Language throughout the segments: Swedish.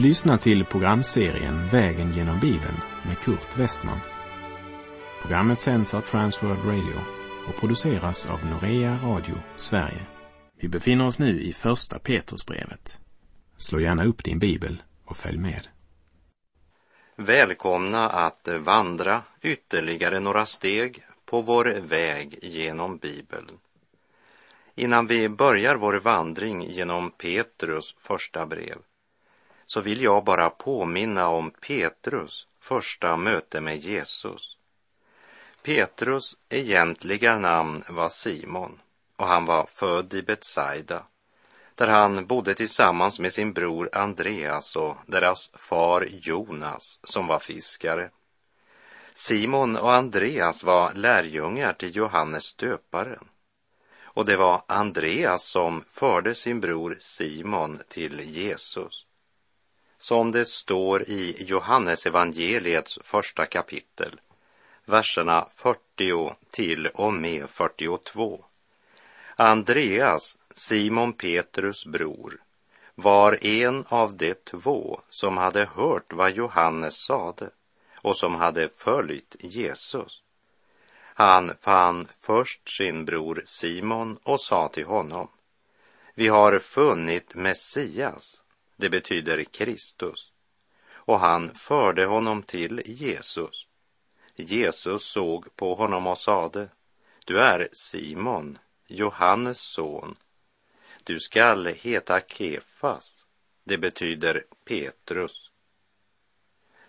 Du lyssnar till programserien Vägen genom Bibeln med Kurt Westman. Programmet sänds av Transworld Radio och produceras av Norea Radio Sverige. Vi befinner oss nu i Första Petrusbrevet. Slå gärna upp din bibel och följ med. Välkomna att vandra ytterligare några steg på vår väg genom Bibeln. Innan vi börjar vår vandring genom Petrus första brev så vill jag bara påminna om Petrus första möte med Jesus. Petrus egentliga namn var Simon och han var född i Betsaida där han bodde tillsammans med sin bror Andreas och deras far Jonas som var fiskare. Simon och Andreas var lärjungar till Johannes döparen och det var Andreas som förde sin bror Simon till Jesus. Som det står i Johannes evangeliets första kapitel, verserna 40 till och med 42. Andreas, Simon Petrus bror, var en av de två som hade hört vad Johannes sade och som hade följt Jesus. Han fann först sin bror Simon och sa till honom, vi har funnit Messias, det betyder Kristus, och han förde honom till Jesus. Jesus såg på honom och sade, du är Simon, Johannes son. Du skall heta Kefas, det betyder Petrus.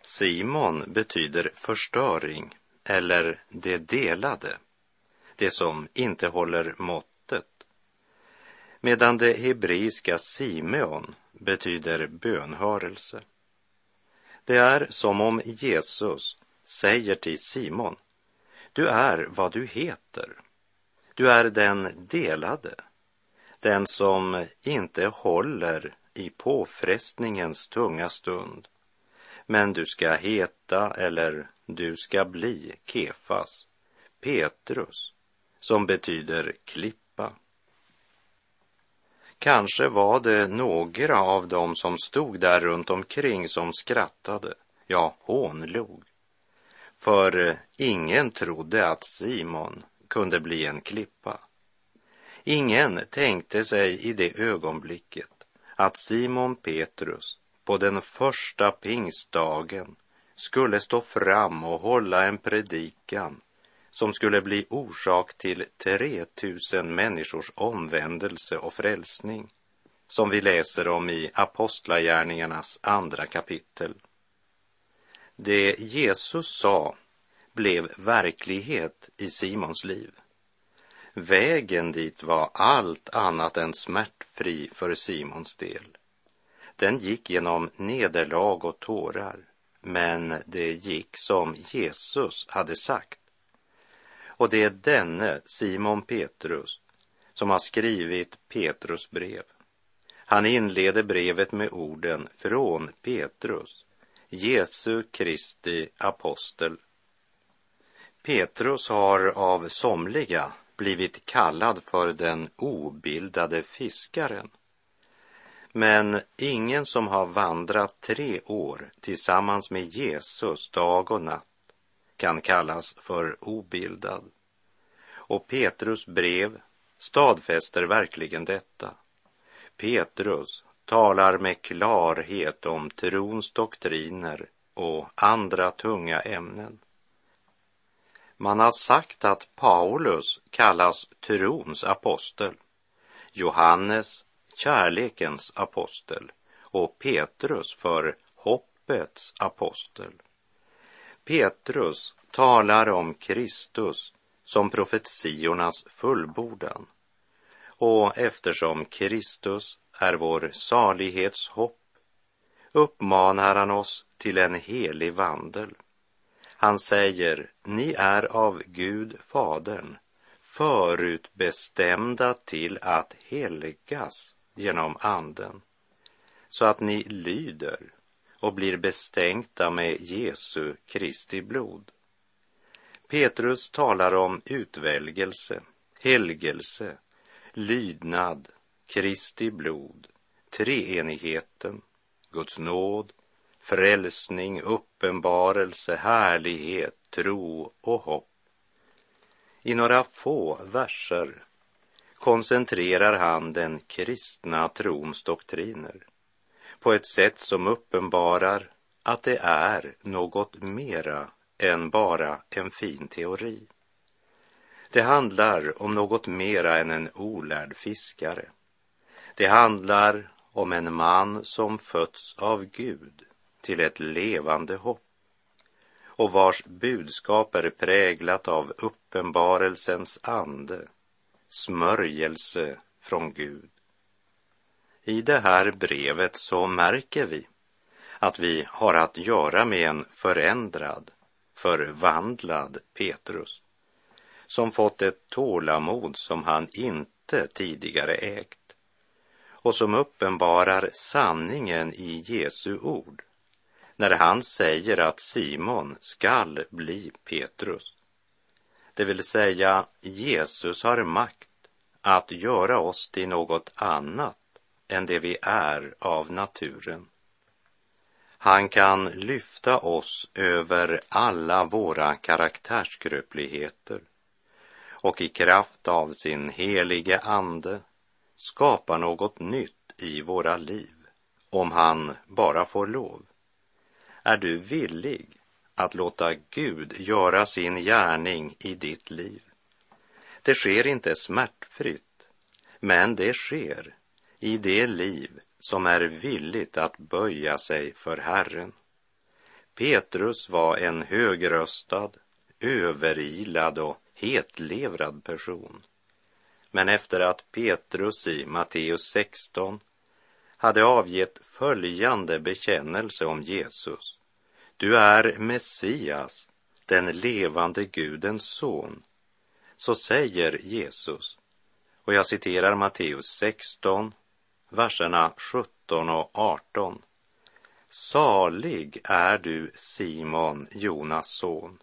Simon betyder förstöring eller det delade, det som inte håller måttet. Medan det hebreiska Simeon betyder bönhörelse. Det är som om Jesus säger till Simon, du är vad du heter. Du är den delade, den som inte håller i påfrestningens tunga stund. Men du ska heta eller du ska bli Kefas, Petrus, som betyder klippa. Kanske var det några av dem som stod där runt omkring som skrattade, ja, hånlog. För eh, ingen trodde att Simon kunde bli en klippa. Ingen tänkte sig i det ögonblicket att Simon Petrus på den första pingstdagen skulle stå fram och hålla en predikan som skulle bli orsak till 3000 människors omvändelse och frälsning, som vi läser om i Apostlagärningarnas andra kapitel. Det Jesus sa blev verklighet i Simons liv. Vägen dit var allt annat än smärtfri för Simons del. Den gick genom nederlag och tårar, men det gick som Jesus hade sagt. Och det är denne Simon Petrus som har skrivit Petrus brev. Han inleder brevet med orden från Petrus, Jesu Kristi apostel. Petrus har av somliga blivit kallad för den obildade fiskaren. Men ingen som har vandrat tre år tillsammans med Jesus dag och natt kan kallas för obildad. Och Petrus brev stadfäster verkligen detta. Petrus talar med klarhet om trons doktriner och andra tunga ämnen. Man har sagt att Paulus kallas trons apostel, Johannes kärlekens apostel och Petrus för hoppets apostel. Petrus talar om Kristus som profetiornas fullbordan. Och eftersom Kristus är vår salighetshopp uppmanar han oss till en helig vandel. Han säger, ni är av Gud Fadern förutbestämda till att helgas genom Anden, så att ni lyder och blir bestänkta med Jesu Kristi blod. Petrus talar om utvälgelse, helgelse, lydnad, Kristi blod, treenigheten, Guds nåd, frälsning, uppenbarelse, härlighet, tro och hopp. I några få verser koncentrerar han den kristna trons doktriner på ett sätt som uppenbarar att det är något mera än bara en fin teori. Det handlar om något mera än en olärd fiskare. Det handlar om en man som fötts av Gud till ett levande hopp och vars budskap är präglat av uppenbarelsens ande, smörjelse från Gud. I det här brevet så märker vi att vi har att göra med en förändrad, förvandlad Petrus som fått ett tålamod som han inte tidigare ägt och som uppenbarar sanningen i Jesu ord när han säger att Simon skall bli Petrus. Det vill säga, Jesus har makt att göra oss till något annat än det vi är av naturen. Han kan lyfta oss över alla våra karaktärskröpligheter och i kraft av sin helige ande skapa något nytt i våra liv om han bara får lov. Är du villig att låta Gud göra sin gärning i ditt liv? Det sker inte smärtfritt, men det sker i det liv som är villigt att böja sig för Herren. Petrus var en högröstad, överilad och hetlevrad person. Men efter att Petrus i Matteus 16 hade avgett följande bekännelse om Jesus. Du är Messias, den levande Gudens son. Så säger Jesus, och jag citerar Matteus 16, verserna 17 och 18. Salig är du, Simon, Jonas son,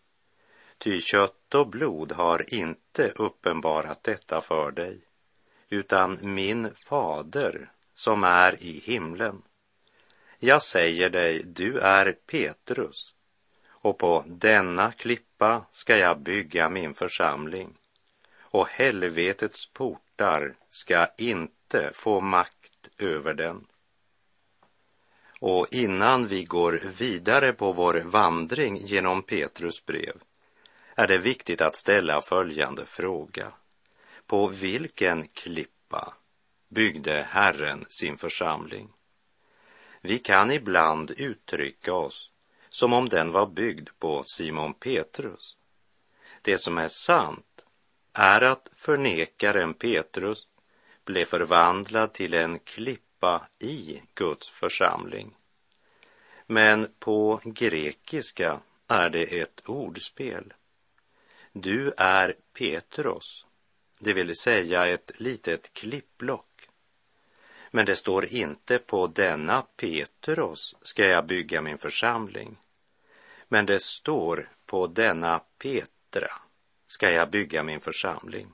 ty kött och blod har inte uppenbarat detta för dig, utan min fader som är i himlen. Jag säger dig, du är Petrus, och på denna klippa ska jag bygga min församling, och helvetets portar ska inte få makt över den. Och innan vi går vidare på vår vandring genom Petrus brev är det viktigt att ställa följande fråga. På vilken klippa byggde Herren sin församling? Vi kan ibland uttrycka oss som om den var byggd på Simon Petrus. Det som är sant är att förnekaren Petrus blev förvandlad till en klippa i Guds församling. Men på grekiska är det ett ordspel. Du är Petros, det vill säga ett litet klippblock. Men det står inte på denna Petros ska jag bygga min församling. Men det står på denna Petra ska jag bygga min församling.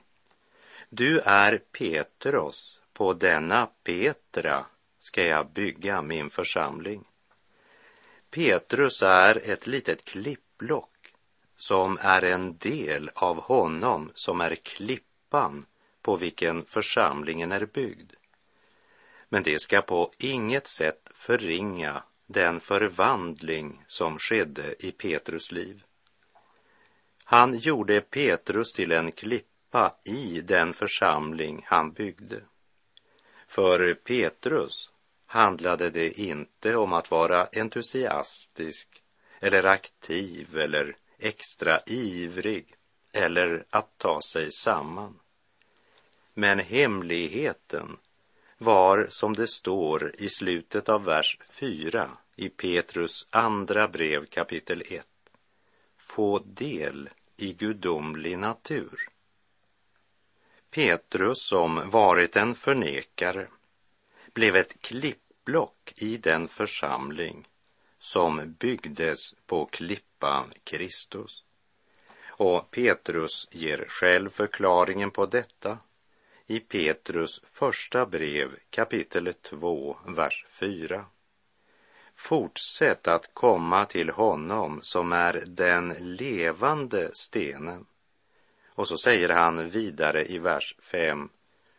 Du är Petros, på denna Petra ska jag bygga min församling. Petrus är ett litet klippblock som är en del av honom som är klippan på vilken församlingen är byggd. Men det ska på inget sätt förringa den förvandling som skedde i Petrus liv. Han gjorde Petrus till en klippa skapa i den församling han byggde. För Petrus handlade det inte om att vara entusiastisk eller aktiv eller extra ivrig eller att ta sig samman. Men hemligheten var, som det står i slutet av vers 4 i Petrus andra brev kapitel 1, få del i gudomlig natur. Petrus, som varit en förnekare, blev ett klippblock i den församling som byggdes på klippan Kristus. Och Petrus ger själv förklaringen på detta i Petrus första brev kapitel 2, vers 4. Fortsätt att komma till honom som är den levande stenen. Och så säger han vidare i vers 5.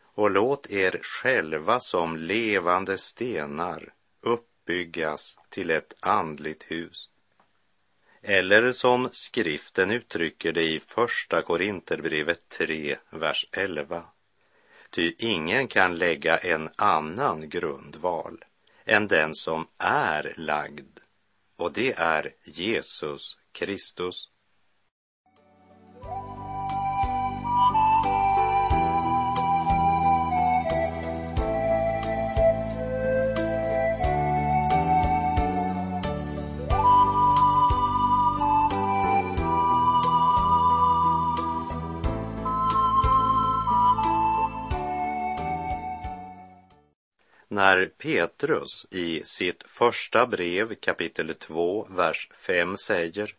Och låt er själva som levande stenar uppbyggas till ett andligt hus. Eller som skriften uttrycker det i Första Korinterbrevet 3, vers 11. Ty ingen kan lägga en annan grundval än den som är lagd, och det är Jesus Kristus. När Petrus i sitt första brev kapitel 2, vers 5 säger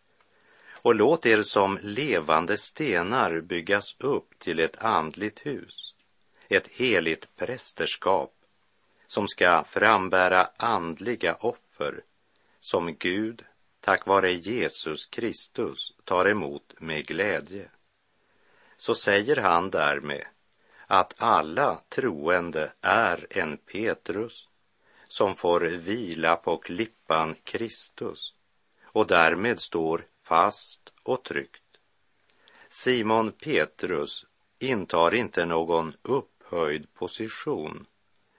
och låt er som levande stenar byggas upp till ett andligt hus, ett heligt prästerskap som ska frambära andliga offer som Gud tack vare Jesus Kristus tar emot med glädje. Så säger han därmed att alla troende är en Petrus som får vila på klippan Kristus och därmed står fast och tryggt. Simon Petrus intar inte någon upphöjd position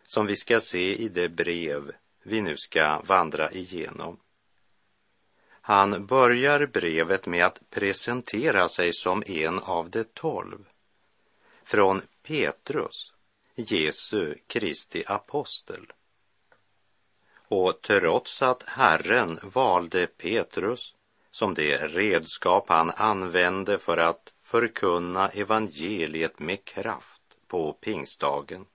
som vi ska se i det brev vi nu ska vandra igenom. Han börjar brevet med att presentera sig som en av de tolv. Från Petrus, Jesu Kristi apostel. Och trots att Herren valde Petrus som det redskap han använde för att förkunna evangeliet med kraft på pingstdagen,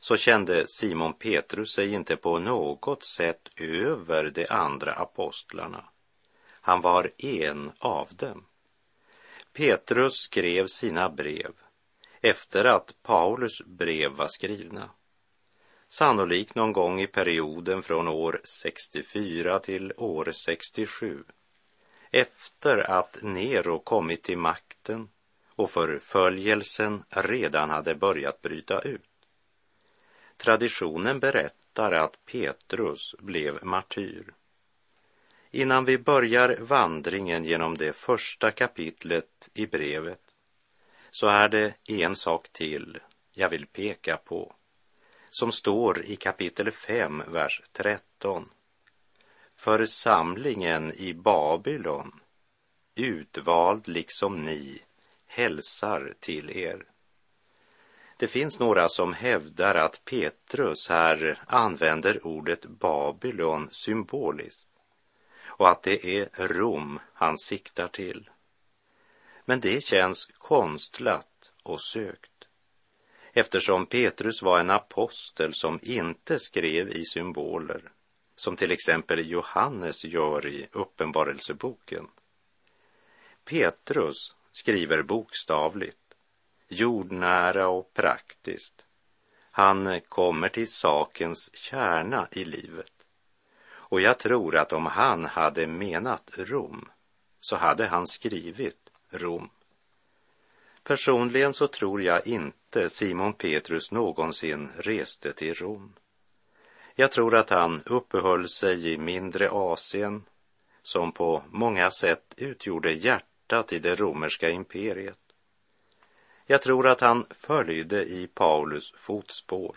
så kände Simon Petrus sig inte på något sätt över de andra apostlarna. Han var en av dem. Petrus skrev sina brev efter att Paulus brev var skrivna. Sannolikt någon gång i perioden från år 64 till år 67. Efter att Nero kommit till makten och förföljelsen redan hade börjat bryta ut. Traditionen berättar att Petrus blev martyr. Innan vi börjar vandringen genom det första kapitlet i brevet så är det en sak till jag vill peka på som står i kapitel 5, vers 13. Församlingen i Babylon, utvald liksom ni, hälsar till er. Det finns några som hävdar att Petrus här använder ordet Babylon symboliskt och att det är Rom han siktar till. Men det känns konstlat och sökt eftersom Petrus var en apostel som inte skrev i symboler som till exempel Johannes gör i Uppenbarelseboken. Petrus skriver bokstavligt, jordnära och praktiskt. Han kommer till sakens kärna i livet. Och jag tror att om han hade menat Rom så hade han skrivit Rom. Personligen så tror jag inte Simon Petrus någonsin reste till Rom. Jag tror att han uppehöll sig i mindre Asien som på många sätt utgjorde hjärtat i det romerska imperiet. Jag tror att han följde i Paulus fotspår.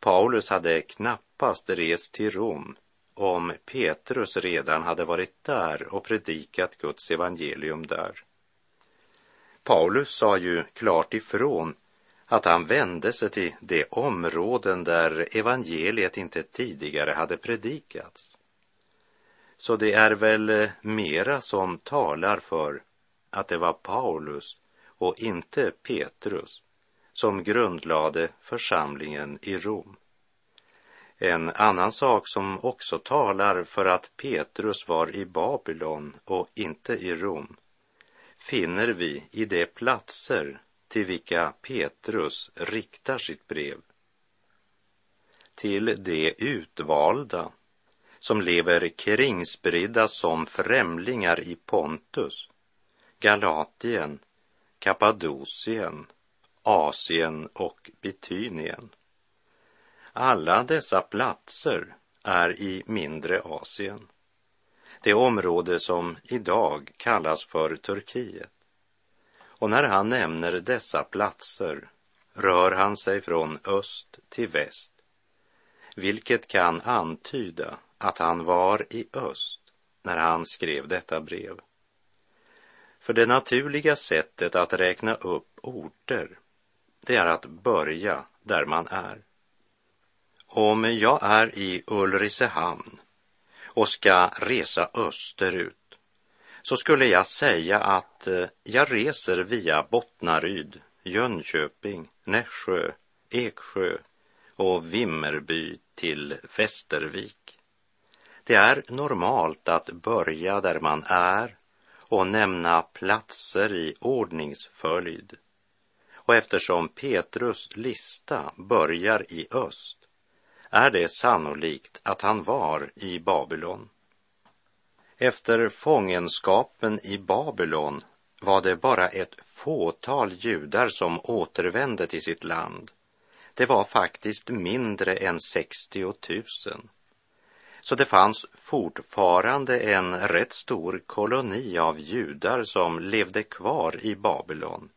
Paulus hade knappast rest till Rom om Petrus redan hade varit där och predikat Guds evangelium där. Paulus sa ju klart ifrån att han vände sig till de områden där evangeliet inte tidigare hade predikats. Så det är väl mera som talar för att det var Paulus och inte Petrus som grundlade församlingen i Rom. En annan sak som också talar för att Petrus var i Babylon och inte i Rom finner vi i de platser till vilka Petrus riktar sitt brev. Till de utvalda som lever kringspridda som främlingar i Pontus, Galatien, Kappadokien, Asien och Bitynien. Alla dessa platser är i mindre Asien, det område som idag kallas för Turkiet. Och när han nämner dessa platser rör han sig från öst till väst, vilket kan antyda att han var i öst när han skrev detta brev. För det naturliga sättet att räkna upp orter, det är att börja där man är. Om jag är i Ulricehamn och ska resa österut så skulle jag säga att eh, jag reser via Bottnaryd, Jönköping, Nässjö, Eksjö och Vimmerby till Västervik. Det är normalt att börja där man är och nämna platser i ordningsföljd. Och eftersom Petrus lista börjar i öst är det sannolikt att han var i Babylon. Efter fångenskapen i Babylon var det bara ett fåtal judar som återvände till sitt land. Det var faktiskt mindre än 60 000. Så det fanns fortfarande en rätt stor koloni av judar som levde kvar i Babylon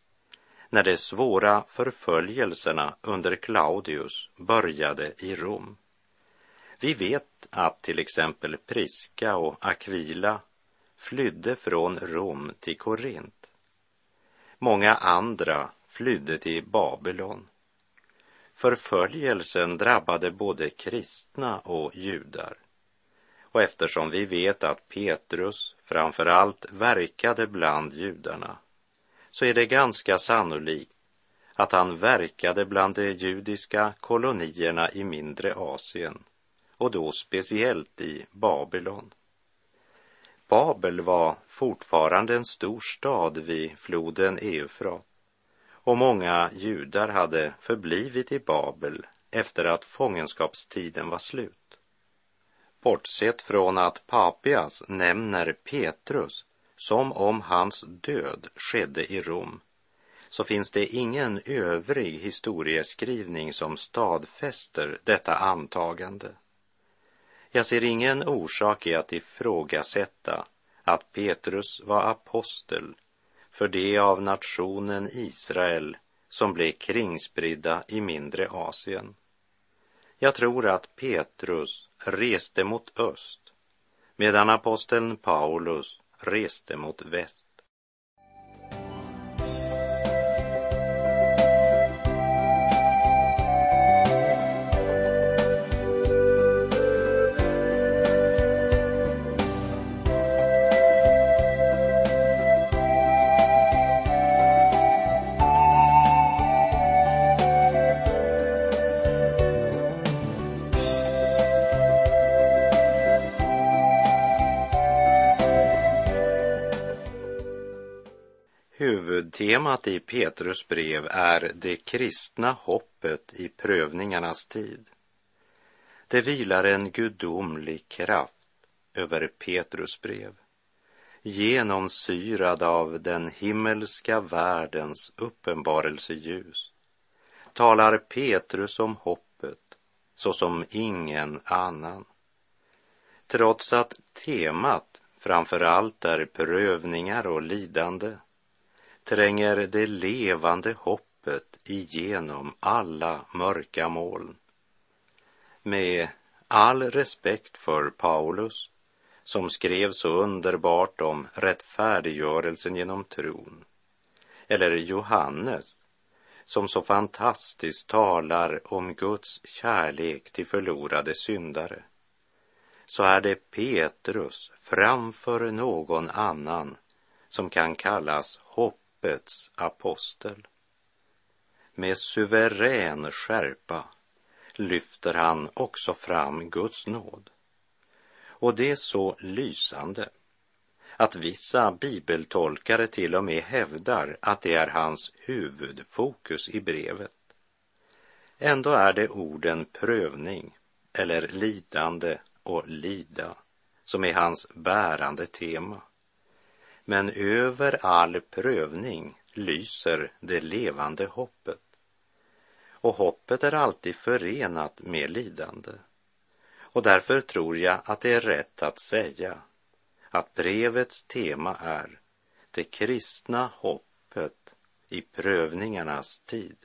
när de svåra förföljelserna under Claudius började i Rom. Vi vet att till exempel Priska och Aquila flydde från Rom till Korint. Många andra flydde till Babylon. Förföljelsen drabbade både kristna och judar. Och eftersom vi vet att Petrus framför allt verkade bland judarna så är det ganska sannolikt att han verkade bland de judiska kolonierna i mindre Asien och då speciellt i Babylon. Babel var fortfarande en stor stad vid floden Eufrat och många judar hade förblivit i Babel efter att fångenskapstiden var slut. Bortsett från att Papias nämner Petrus som om hans död skedde i Rom, så finns det ingen övrig historieskrivning som stadfäster detta antagande. Jag ser ingen orsak i att ifrågasätta att Petrus var apostel för det av nationen Israel som blev kringspridda i mindre Asien. Jag tror att Petrus reste mot öst medan aposteln Paulus reste mot väst. Huvudtemat i Petrus brev är det kristna hoppet i prövningarnas tid. Det vilar en gudomlig kraft över Petrus brev, genomsyrad av den himmelska världens uppenbarelseljus, talar Petrus om hoppet såsom ingen annan. Trots att temat framför allt är prövningar och lidande tränger det levande hoppet igenom alla mörka moln. Med all respekt för Paulus, som skrev så underbart om rättfärdiggörelsen genom tron, eller Johannes, som så fantastiskt talar om Guds kärlek till förlorade syndare, så är det Petrus framför någon annan som kan kallas hopp hoppets apostel. Med suverän skärpa lyfter han också fram Guds nåd. Och det är så lysande att vissa bibeltolkare till och med hävdar att det är hans huvudfokus i brevet. Ändå är det orden prövning eller lidande och lida som är hans bärande tema. Men över all prövning lyser det levande hoppet. Och hoppet är alltid förenat med lidande. Och därför tror jag att det är rätt att säga att brevets tema är det kristna hoppet i prövningarnas tid.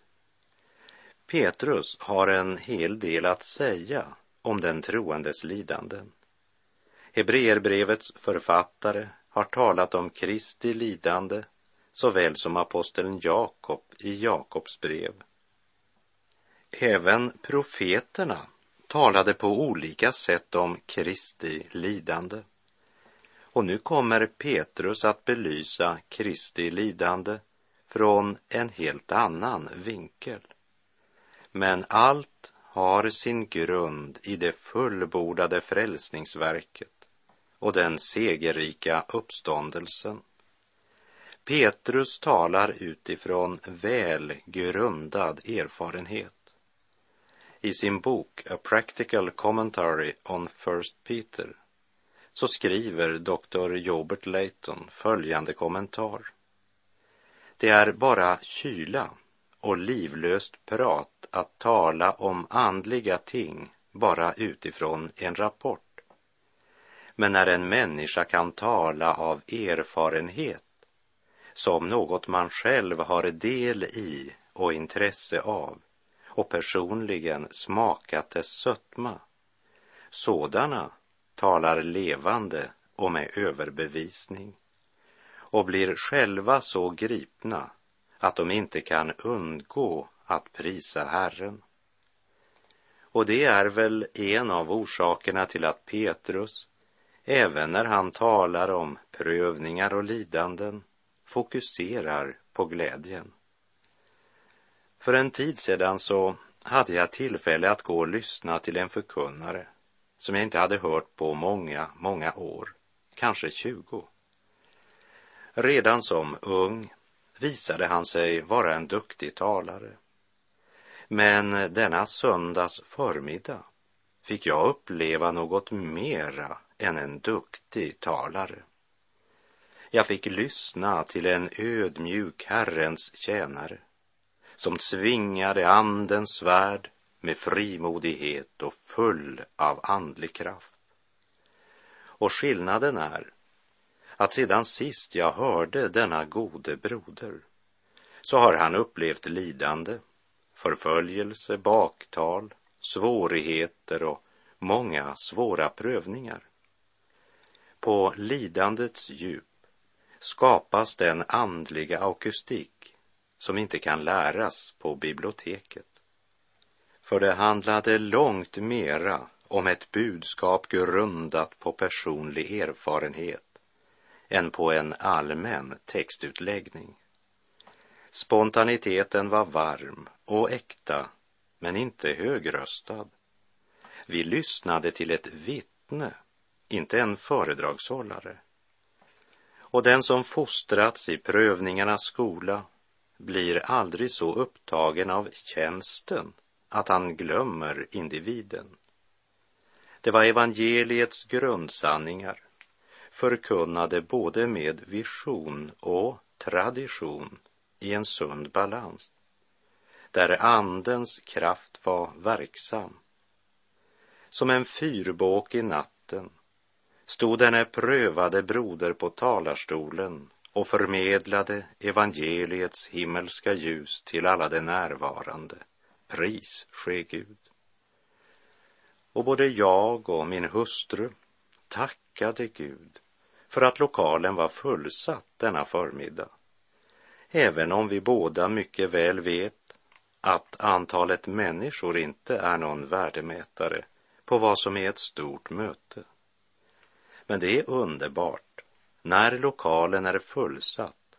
Petrus har en hel del att säga om den troendes lidanden. Hebreerbrevets författare har talat om Kristi lidande såväl som aposteln Jakob i Jakobs brev. Även profeterna talade på olika sätt om Kristi lidande. Och nu kommer Petrus att belysa Kristi lidande från en helt annan vinkel. Men allt har sin grund i det fullbordade frälsningsverket och den segerrika uppståndelsen. Petrus talar utifrån väl grundad erfarenhet. I sin bok A Practical Commentary on First Peter så skriver doktor Jobert Layton följande kommentar. Det är bara kyla och livlöst prat att tala om andliga ting bara utifrån en rapport. Men när en människa kan tala av erfarenhet som något man själv har del i och intresse av och personligen smakat dess sötma, sådana talar levande och med överbevisning och blir själva så gripna att de inte kan undgå att prisa Herren. Och det är väl en av orsakerna till att Petrus, även när han talar om prövningar och lidanden, fokuserar på glädjen. För en tid sedan så hade jag tillfälle att gå och lyssna till en förkunnare som jag inte hade hört på många, många år, kanske tjugo. Redan som ung visade han sig vara en duktig talare. Men denna söndags förmiddag fick jag uppleva något mera än en duktig talare. Jag fick lyssna till en ödmjuk Herrens tjänare som svingade andens svärd med frimodighet och full av andlig kraft. Och skillnaden är att sedan sist jag hörde denna gode broder så har han upplevt lidande, förföljelse, baktal, svårigheter och många svåra prövningar. På lidandets djup skapas den andliga akustik som inte kan läras på biblioteket. För det handlade långt mera om ett budskap grundat på personlig erfarenhet än på en allmän textutläggning. Spontaniteten var varm och äkta, men inte högröstad. Vi lyssnade till ett vittne, inte en föredragshållare. Och den som fostrats i prövningarnas skola blir aldrig så upptagen av tjänsten att han glömmer individen. Det var evangeliets grundsanningar förkunnade både med vision och tradition i en sund balans, där andens kraft var verksam. Som en fyrbåk i natten stod denne prövade broder på talarstolen och förmedlade evangeliets himmelska ljus till alla de närvarande. Pris ske Gud. Och både jag och min hustru tackade Gud för att lokalen var fullsatt denna förmiddag. Även om vi båda mycket väl vet att antalet människor inte är någon värdemätare på vad som är ett stort möte. Men det är underbart när lokalen är fullsatt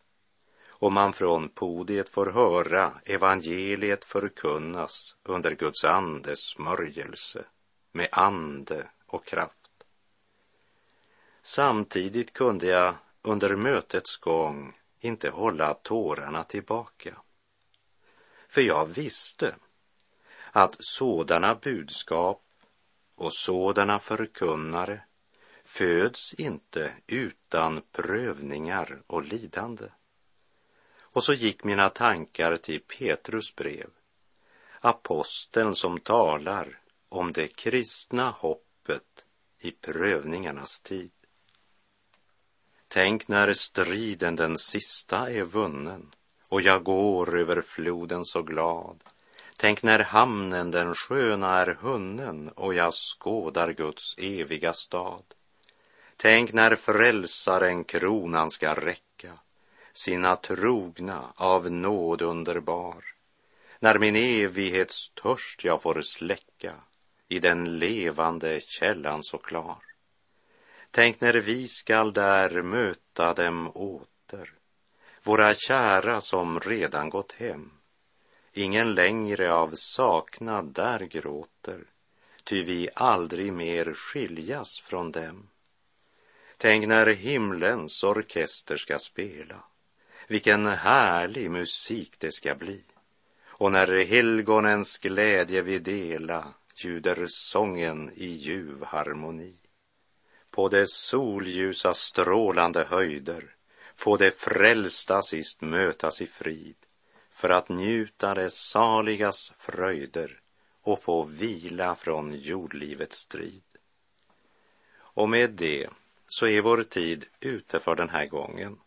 och man från podiet får höra evangeliet förkunnas under Guds andes smörjelse med ande och kraft. Samtidigt kunde jag under mötets gång inte hålla tårarna tillbaka. För jag visste att sådana budskap och sådana förkunnare föds inte utan prövningar och lidande. Och så gick mina tankar till Petrus brev, aposteln som talar om det kristna hoppet i prövningarnas tid. Tänk när striden den sista är vunnen och jag går över floden så glad. Tänk när hamnen den sköna är hunnen och jag skådar Guds eviga stad. Tänk när frälsaren kronan ska räcka sina trogna av nåd underbar. När min evighetstörst jag får släcka i den levande källan så klar. Tänk när vi skall där möta dem åter, våra kära som redan gått hem. Ingen längre av saknad där gråter, ty vi aldrig mer skiljas från dem. Tänk när himlens orkester ska spela, vilken härlig musik det ska bli. Och när helgonens glädje vi dela ljuder sången i ljuv harmoni. På de solljusa strålande höjder få de frälsta sist mötas i frid för att njuta det saligas fröjder och få vila från jordlivets strid. Och med det så är vår tid ute för den här gången.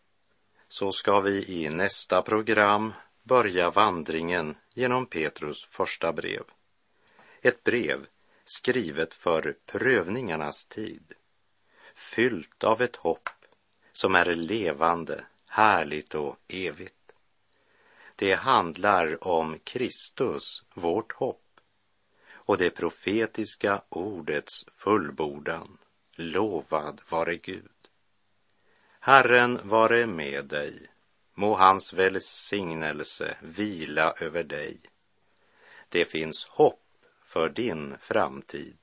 Så ska vi i nästa program börja vandringen genom Petrus första brev. Ett brev skrivet för prövningarnas tid, fyllt av ett hopp som är levande, härligt och evigt. Det handlar om Kristus, vårt hopp, och det profetiska ordets fullbordan. Lovad vare Gud. Herren vare med dig. Må hans välsignelse vila över dig. Det finns hopp för din framtid.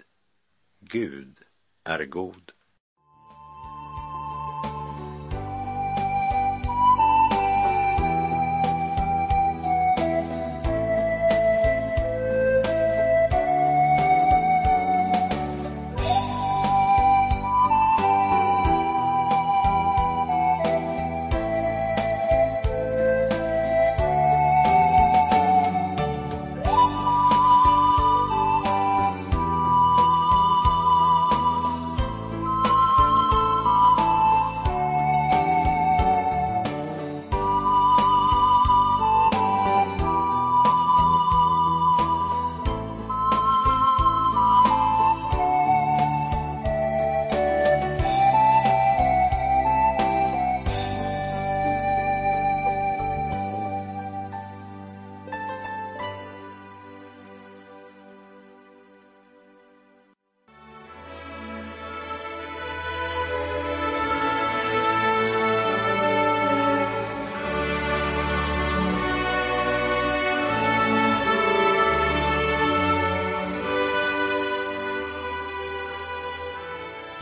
Gud är god.